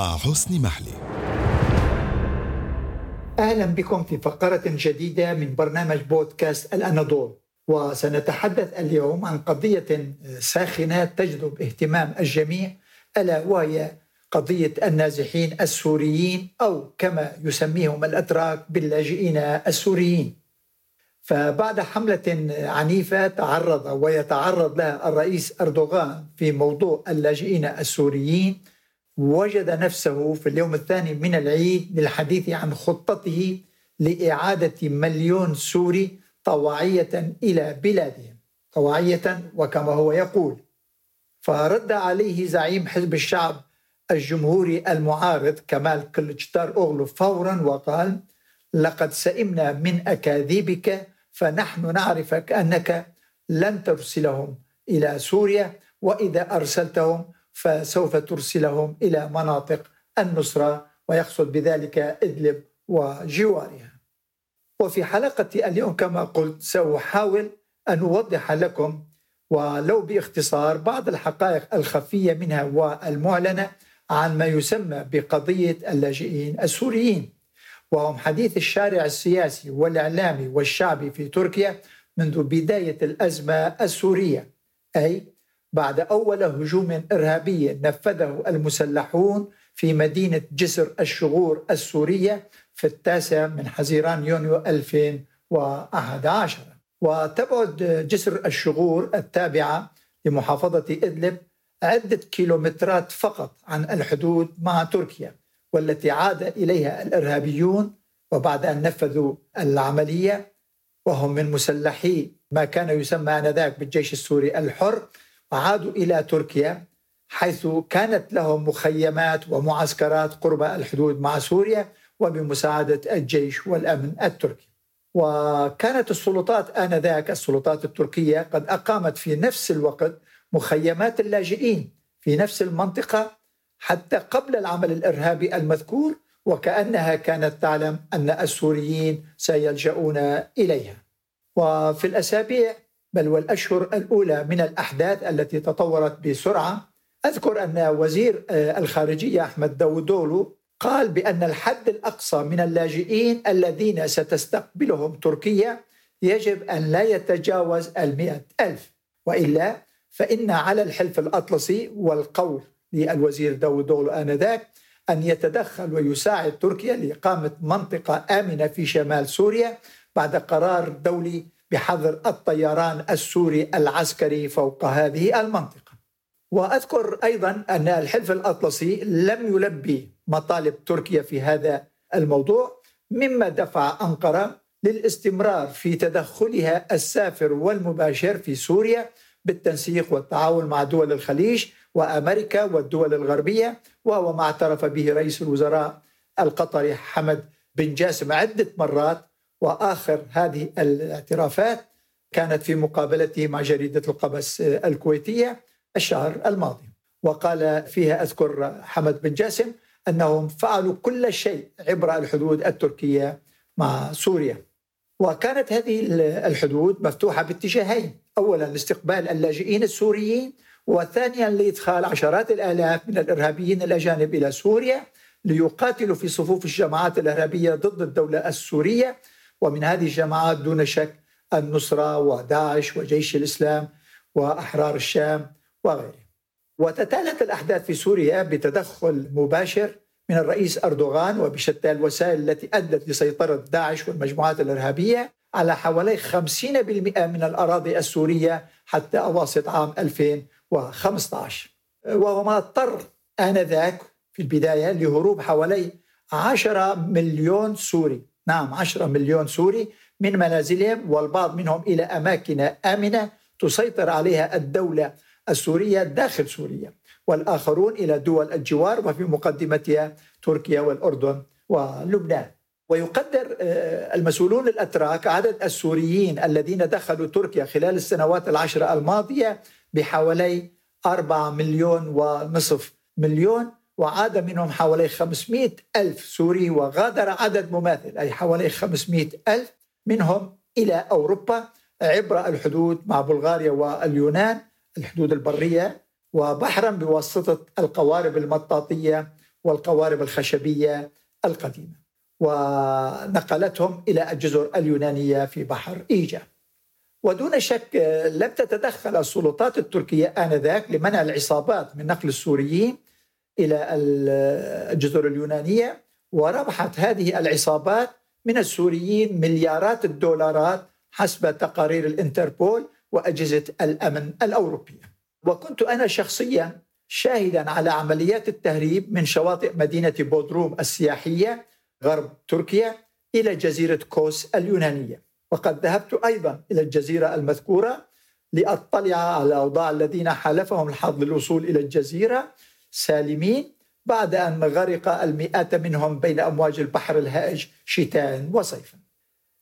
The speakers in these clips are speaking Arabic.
مع حسن محلي. أهلا بكم في فقرة جديدة من برنامج بودكاست الأناضول. وسنتحدث اليوم عن قضية ساخنة تجذب اهتمام الجميع ألا وهي قضية النازحين السوريين أو كما يسميهم الأتراك باللاجئين السوريين. فبعد حملة عنيفة تعرض ويتعرض لها الرئيس أردوغان في موضوع اللاجئين السوريين وجد نفسه في اليوم الثاني من العيد للحديث عن خطته لإعادة مليون سوري طواعية إلى بلادهم. طواعية وكما هو يقول فرد عليه زعيم حزب الشعب الجمهوري المعارض كمال كلتشتار أغلو فورا وقال لقد سئمنا من أكاذيبك فنحن نعرفك أنك لن ترسلهم إلى سوريا وإذا أرسلتهم فسوف ترسلهم إلى مناطق النصرة ويقصد بذلك إدلب وجوارها. وفي حلقة اليوم كما قلت سأحاول أن أوضح لكم ولو باختصار بعض الحقائق الخفية منها والمعلنة عن ما يسمى بقضية اللاجئين السوريين. وهم حديث الشارع السياسي والإعلامي والشعبي في تركيا منذ بداية الأزمة السورية أي بعد أول هجوم إرهابي نفذه المسلحون في مدينة جسر الشغور السورية في التاسع من حزيران يونيو 2011 وتبعد جسر الشغور التابعة لمحافظة إدلب عدة كيلومترات فقط عن الحدود مع تركيا والتي عاد إليها الإرهابيون وبعد أن نفذوا العملية. وهم من مسلحي ما كان يسمى آنذاك بالجيش السوري الحر وعادوا إلى تركيا حيث كانت لهم مخيمات ومعسكرات قرب الحدود مع سوريا وبمساعدة الجيش والأمن التركي وكانت السلطات آنذاك السلطات التركية قد أقامت في نفس الوقت مخيمات اللاجئين في نفس المنطقة حتى قبل العمل الإرهابي المذكور وكأنها كانت تعلم أن السوريين سيلجؤون إليها. وفي الأسابيع بل والأشهر الأولى من الأحداث التي تطورت بسرعة. أذكر أن وزير آه، الخارجية أحمد داودولو قال بأن الحد الأقصى من اللاجئين الذين ستستقبلهم تركيا يجب أن لا يتجاوز المئة ألف. وإلا فإن على الحلف الأطلسي والقول للوزير داود دولو آنذاك أن يتدخل ويساعد تركيا لإقامة منطقة آمنة في شمال سوريا بعد قرار دولي بحظر الطيران السوري العسكري فوق هذه المنطقة. وأذكر أيضا أن الحلف الأطلسي لم يلبي مطالب تركيا في هذا الموضوع مما دفع أنقرة للاستمرار في تدخلها السافر والمباشر في سوريا بالتنسيق والتعاون مع دول الخليج وأمريكا والدول الغربية وهو ما اعترف به رئيس الوزراء القطري حمد بن جاسم عدة مرات وآخر هذه الاعترافات كانت في مقابلته مع جريدة القبس الكويتية الشهر الماضي. وقال فيها أذكر حمد بن جاسم أنهم فعلوا كل شيء عبر الحدود التركية مع سوريا. وكانت هذه الحدود مفتوحة باتجاهين. اولا لاستقبال اللاجئين السوريين وثانيا لإدخال عشرات الآلاف من الإرهابيين الأجانب إلى سوريا ليقاتلوا في صفوف الجماعات الإرهابية ضد الدولة السورية ومن هذه الجماعات دون شك النصرة وداعش وجيش الإسلام وأحرار الشام وغيره وتتالت الأحداث في سوريا بتدخل مباشر من الرئيس أردوغان وبشتى الوسائل التي أدت لسيطرة داعش والمجموعات الإرهابية على حوالي 50% من الأراضي السورية حتى أواسط عام 2000 2015 وهو ما اضطر آنذاك في البداية لهروب حوالي 10 مليون سوري. نعم 10 مليون سوري من منازلهم والبعض منهم إلى أماكن آمنة تسيطر عليها الدولة السورية داخل سوريا والآخرون إلى دول الجوار وفي مقدمتها تركيا والأردن ولبنان. ويقدر آه، المسؤولون الأتراك عدد السوريين الذين دخلوا تركيا خلال السنوات العشر الماضية بحوالي 4 مليون ونصف مليون وعاد منهم حوالي 500 ألف سوري وغادر عدد مماثل أي حوالي 500 ألف منهم إلى أوروبا عبر الحدود مع بلغاريا واليونان الحدود البرية وبحرا بواسطة القوارب المطاطية والقوارب الخشبية القديمة. ونقلتهم إلى الجزر اليونانية في بحر إيجا. ودون شك لم تتدخل السلطات التركية آنذاك لمنع العصابات من نقل السوريين إلى الجزر اليونانية وربحت هذه العصابات من السوريين مليارات الدولارات حسب تقارير الإنتربول وأجهزة الأمن الأوروبية. وكنت أنا شخصيا شاهدا على عمليات التهريب من شواطئ مدينة بودروم السياحية غرب تركيا إلى جزيرة كوس اليونانية. وقد ذهبت أيضا إلى الجزيرة المذكورة لأطلع على اوضاع الذين حالفهم الحظ للوصول إلى الجزيرة سالمين بعد أن غرق المئات منهم بين أمواج البحر الهائج شتاء وصيفا.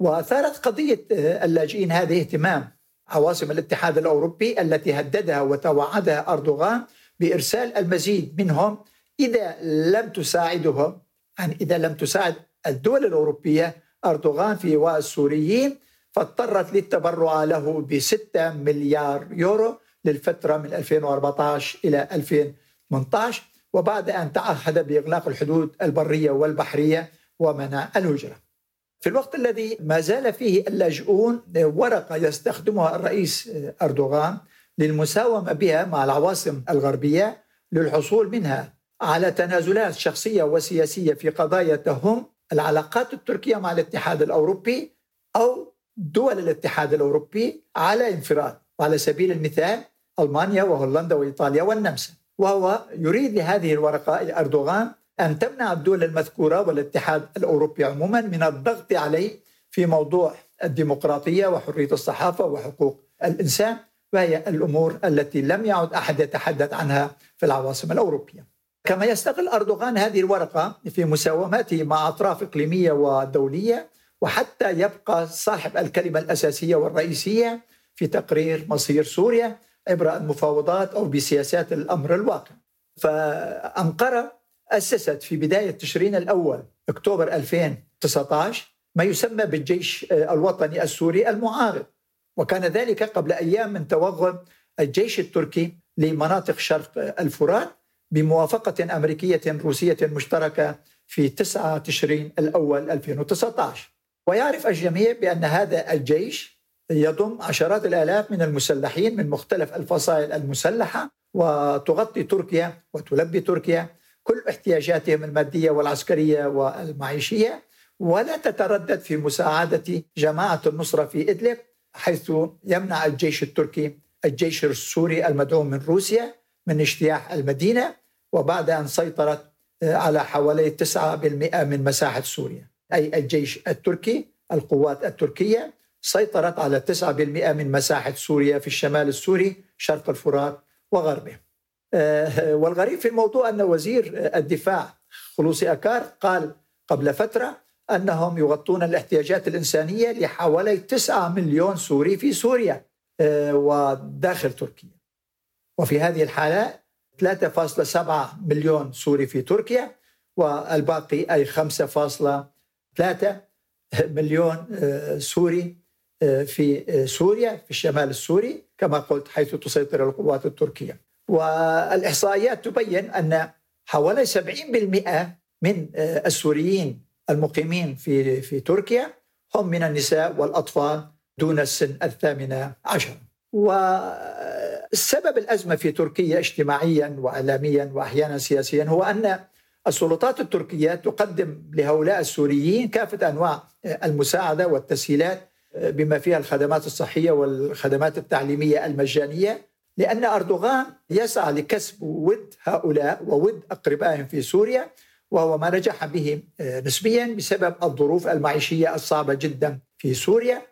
وأثارت قضية آه، اللاجئين هذه اهتمام عواصم الاتحاد الأوروبي التي هددها وتوعدها أردوغان بإرسال المزيد منهم إذا لم تساعدهم يعني إذا لم تساعد الدول الأوروبية أردوغان في إيواء السوريين فاضطرت للتبرع له ب 6 مليار يورو للفترة من 2014 إلى 2020 18 وبعد أن تعهد بإغلاق الحدود البرية والبحرية ومنع الهجرة. في الوقت الذي ما زال فيه اللاجئون ورقة يستخدمها الرئيس أردوغان للمساومة بها مع العواصم الغربية للحصول منها على تنازلات شخصية وسياسية في قضايا تهم العلاقات التركية مع الاتحاد الأوروبي أو دول الاتحاد الأوروبي على انفراد وعلى سبيل المثال ألمانيا وهولندا وإيطاليا والنمسا. وهو يريد لهذه الورقة أردوغان أن تمنع الدول المذكورة والاتحاد الأوروبي عموما من الضغط عليه في موضوع الديمقراطية وحرية الصحافة وحقوق الإنسان وهي الأمور التي لم يعد أحد يتحدث عنها في العواصم الأوروبية. كما يستغل أردوغان هذه الورقة في مساوماته مع أطراف إقليمية ودولية وحتى يبقى صاحب الكلمة الأساسية والرئيسية في تقرير مصير سوريا عبر المفاوضات أو بسياسات الأمر الواقع. فأنقرة أسست في بداية تشرين الأول أكتوبر 2019 ما يسمى بالجيش الوطني السوري المعارض. وكان ذلك قبل أيام من توغل الجيش التركي لمناطق شرق الفرات بموافقة أمريكية روسية مشتركة في 9 تشرين الأول 2019 ويعرف الجميع بأن هذا الجيش يضم عشرات الآلاف من المسلحين من مختلف الفصائل المسلحة وتغطي تركيا وتلبي تركيا كل احتياجاتهم المادية والعسكرية والمعيشية. ولا تتردد في مساعدة جماعة النصرة في إدلب حيث يمنع الجيش التركي الجيش السوري المدعوم من روسيا من اجتياح المدينة وبعد أن سيطرت على حوالي 9% من مساحة سوريا. أي الجيش التركي القوات التركية سيطرت على 9% من مساحة سوريا في الشمال السوري شرق الفرات وغربه. آه، والغريب في الموضوع أن وزير الدفاع خلوصي أكار قال قبل فترة أنهم يغطون الاحتياجات الإنسانية لحوالي 9 مليون سوري في سوريا آه، وداخل تركيا. وفي هذه الحالة 3.7 مليون سوري في تركيا والباقي أي 5.3 مليون آه، سوري في سوريا في الشمال السوري كما قلت حيث تسيطر القوات التركية. والإحصائيات تبين أن حوالي 70% من آه، السوريين المقيمين في في تركيا هم من النساء والأطفال دون السن الثامنة عشر. والسبب الأزمة في تركيا اجتماعيا وإعلاميا وأحيانا سياسيا هو أن السلطات التركية تقدم لهؤلاء السوريين كافة أنواع المساعدة والتسهيلات آه، بما فيها الخدمات الصحية والخدمات التعليمية المجانية لأن أردوغان يسعى لكسب ود هؤلاء وود أقربائهم في سوريا وهو ما نجح به آه، نسبيا بسبب الظروف المعيشية الصعبة جدا في سوريا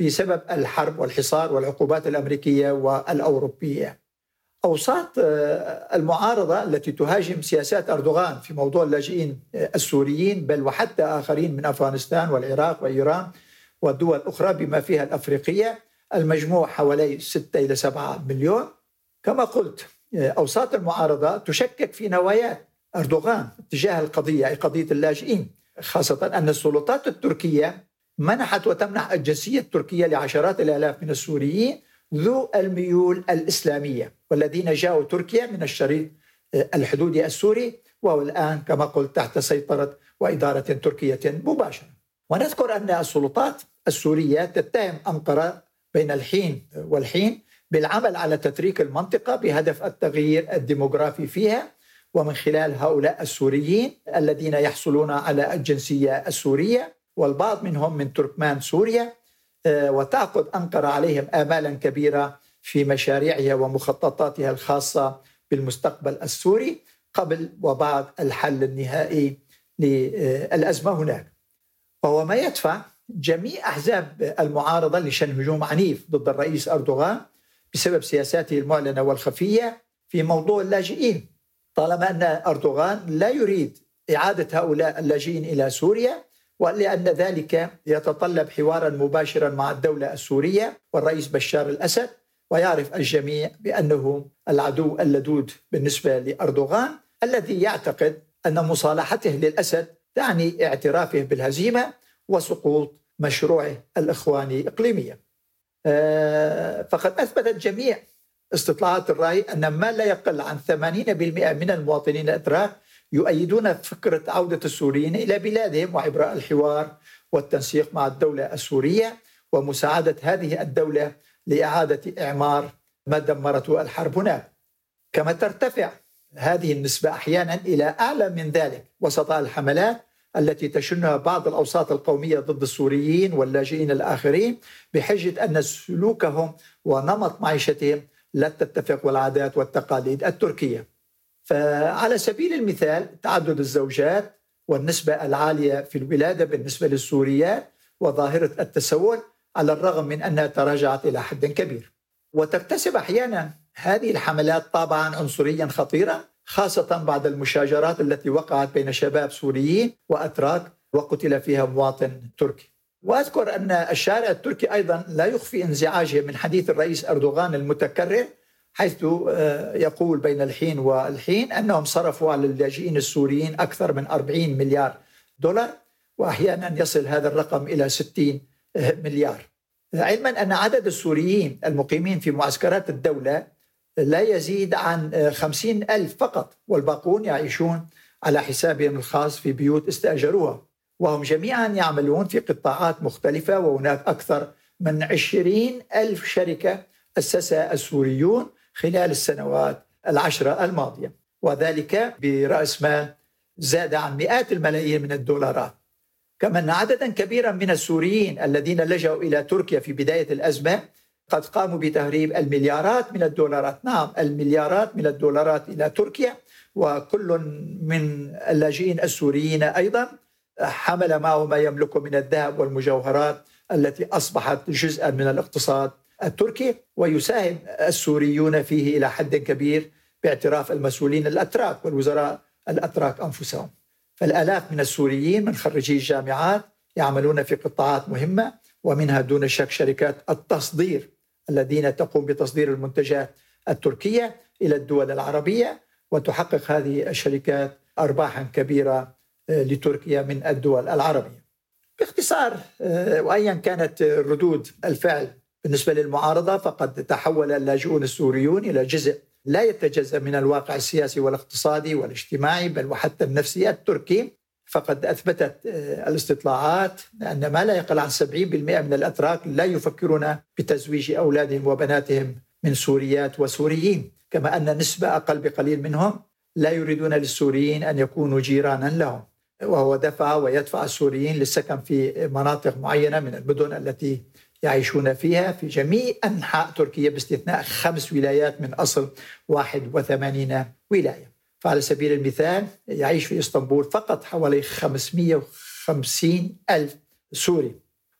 بسبب الحرب والحصار والعقوبات الأمريكية والأوروبية. أوساط آه، المعارضة التي تهاجم سياسات أردوغان في موضوع اللاجئين آه، السوريين بل وحتى آخرين من أفغانستان والعراق وإيران والدول الأخرى بما فيها الأفريقية. المجموع حوالي 6 إلى 7 مليون. كما قلت أوساط المعارضة تشكك في نوايا أردوغان تجاه القضية أي قضية اللاجئين خاصة أن السلطات التركية منحت وتمنح الجنسية التركية لعشرات الآلاف من السوريين ذو الميول الإسلامية والذين جاءوا تركيا من الشريط الحدودي السوري وهو الآن كما قلت تحت سيطرة وإدارة تركية مباشرة. ونذكر أن السلطات السورية تتهم أنقرة بين الحين والحين بالعمل على تتريك المنطقة بهدف التغيير الديموغرافي فيها ومن خلال هؤلاء السوريين الذين يحصلون على الجنسية السورية والبعض منهم من تركمان سوريا آه، وتعقد أنقرة عليهم آمالا كبيرة في مشاريعها ومخططاتها الخاصة بالمستقبل السوري قبل وبعد الحل النهائي للأزمة هناك. وهو ما يدفع جميع أحزاب المعارضة لشن هجوم عنيف ضد الرئيس أردوغان بسبب سياساته المعلنة والخفية في موضوع اللاجئين طالما أن أردوغان لا يريد إعادة هؤلاء اللاجئين إلى سوريا ولأن ذلك يتطلب حوارا مباشرا مع الدولة السورية والرئيس بشار الأسد ويعرف الجميع بأنه العدو اللدود بالنسبة لأردوغان الذي يعتقد أن مصالحته للأسد تعني اعترافه بالهزيمة وسقوط مشروعه الإخواني إقليميا آه، فقد أثبتت جميع استطلاعات الرأي أن ما لا يقل عن 80% من المواطنين الأتراك يؤيدون فكرة عودة السوريين إلى بلادهم وعبر الحوار والتنسيق مع الدولة السورية ومساعدة هذه الدولة لإعادة إعمار ما دمرته الحرب هناك. كما ترتفع هذه النسبة أحيانا إلى أعلى من ذلك وسط الحملات التي تشنها بعض الأوساط القومية ضد السوريين واللاجئين الآخرين بحجة أن سلوكهم ونمط معيشتهم لا تتفق والعادات والتقاليد التركية. فعلى سبيل المثال تعدد الزوجات والنسبة العالية في الولادة بالنسبة للسوريات وظاهرة التسول على الرغم من أنها تراجعت إلى حد كبير. وتكتسب أحيانا هذه الحملات طابعا عنصريا خطيرا خاصة بعد المشاجرات التي وقعت بين شباب سوريين وأتراك وقتل فيها مواطن تركي. وأذكر أن الشارع التركي أيضا لا يخفي انزعاجه من حديث الرئيس أردوغان المتكرر حيث آه، يقول بين الحين والحين أنهم صرفوا على اللاجئين السوريين أكثر من 40 مليار دولار واحيانا يصل هذا الرقم إلى 60 آه، مليار. علما أن عدد السوريين المقيمين في معسكرات الدولة لا يزيد عن 50 آه، ألف فقط والباقون يعيشون على حسابهم الخاص في بيوت استأجروها. وهم جميعا يعملون في قطاعات مختلفة وهناك أكثر من عشرين ألف شركة أسسها السوريون خلال السنوات العشرة الماضية. وذلك برأس مال زاد عن مئات الملايين من الدولارات. كما أن عددا كبيرا من السوريين الذين لجأوا إلى تركيا في بداية الأزمة قد قاموا بتهريب المليارات من الدولارات نعم المليارات من الدولارات إلى تركيا وكل من اللاجئين السوريين أيضا حمل معه ما يملكه من الذهب والمجوهرات التي أصبحت جزءا من الاقتصاد التركي ويساهم السوريون فيه إلى حد كبير باعتراف المسؤولين الأتراك والوزراء الأتراك أنفسهم. فالآلاف من السوريين من خريجي الجامعات يعملون في قطاعات مهمة ومنها دون شك شركات التصدير الذين تقوم بتصدير المنتجات التركية إلى الدول العربية وتحقق هذه الشركات ارباحا كبيرة لتركيا من الدول العربية. باختصار آه، وأيا كانت ردود الفعل بالنسبة للمعارضة فقد تحول اللاجئون السوريون إلى جزء لا يتجزأ من الواقع السياسي والاقتصادي والاجتماعي بل وحتى النفسي التركي. فقد أثبتت آه، الاستطلاعات أن ما لا يقل عن 70% من الأتراك لا يفكرون بتزويج أولادهم وبناتهم من سوريات وسوريين كما أن نسبة أقل بقليل منهم لا يريدون للسوريين أن يكونوا جيرانا لهم. وهو دفع ويدفع السوريين للسكن في مناطق معينة من المدن التي يعيشون فيها في جميع أنحاء تركيا باستثناء خمس ولايات من أصل 81 ولاية. فعلى سبيل المثال يعيش في إسطنبول فقط حوالي 550 ألف سوري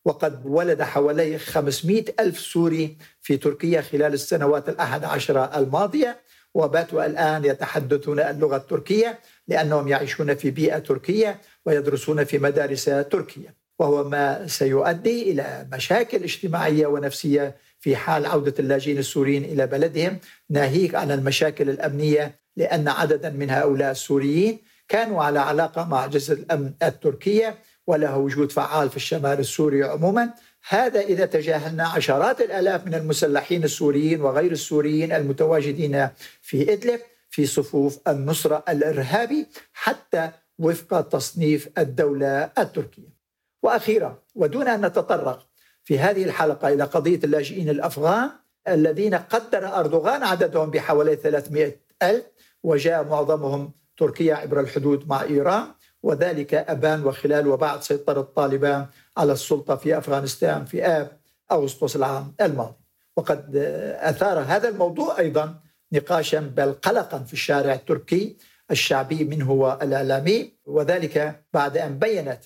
وقد ولد حوالي 500 ألف سوري في تركيا خلال السنوات الأحد عشرة الماضية وباتوا الآن يتحدثون اللغة التركية لأنهم يعيشون في بيئة تركية ويدرسون في مدارس تركية وهو ما سيؤدي إلى مشاكل اجتماعية ونفسية في حال عودة اللاجئين السوريين إلى بلدهم ناهيك عن المشاكل الأمنية لأن عددا من هؤلاء السوريين كانوا على علاقة مع أجهزة الأمن التركية وله وجود فعال في الشمال السوري عموما. هذا إذا تجاهلنا عشرات الآلاف من المسلحين السوريين وغير السوريين المتواجدين في إدلب في صفوف النصرة الإرهابي حتى وفق تصنيف الدولة التركية. وأخيرا ودون أن نتطرق في هذه الحلقة إلى قضية اللاجئين الأفغان الذين قدر أردوغان عددهم بحوالي 300 ألف وجاء معظمهم تركيا عبر الحدود مع إيران وذلك أبان وخلال وبعد سيطرة طالبان على السلطة في أفغانستان في آب أغسطس العام الماضي. وقد أثار هذا الموضوع أيضا نقاشا بل قلقا في الشارع التركي الشعبي منه والإعلامي وذلك بعد أن بينت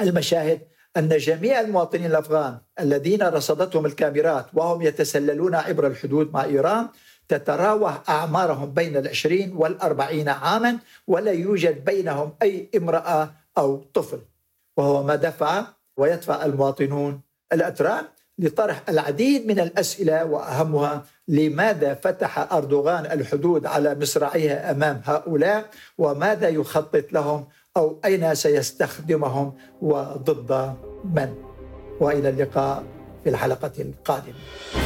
المشاهد أن جميع المواطنين الأفغان الذين رصدتهم الكاميرات وهم يتسللون عبر الحدود مع إيران تتراوح أعمارهم بين العشرين والأربعين عاما ولا يوجد بينهم أي امرأة أو طفل. وهو ما دفع ويدفع المواطنون الأتراك لطرح العديد من الأسئلة وأهمها لماذا فتح أردوغان الحدود على مصراعيها أمام هؤلاء وماذا يخطط لهم أو أين سيستخدمهم وضد من. وإلى اللقاء في الحلقة القادمة.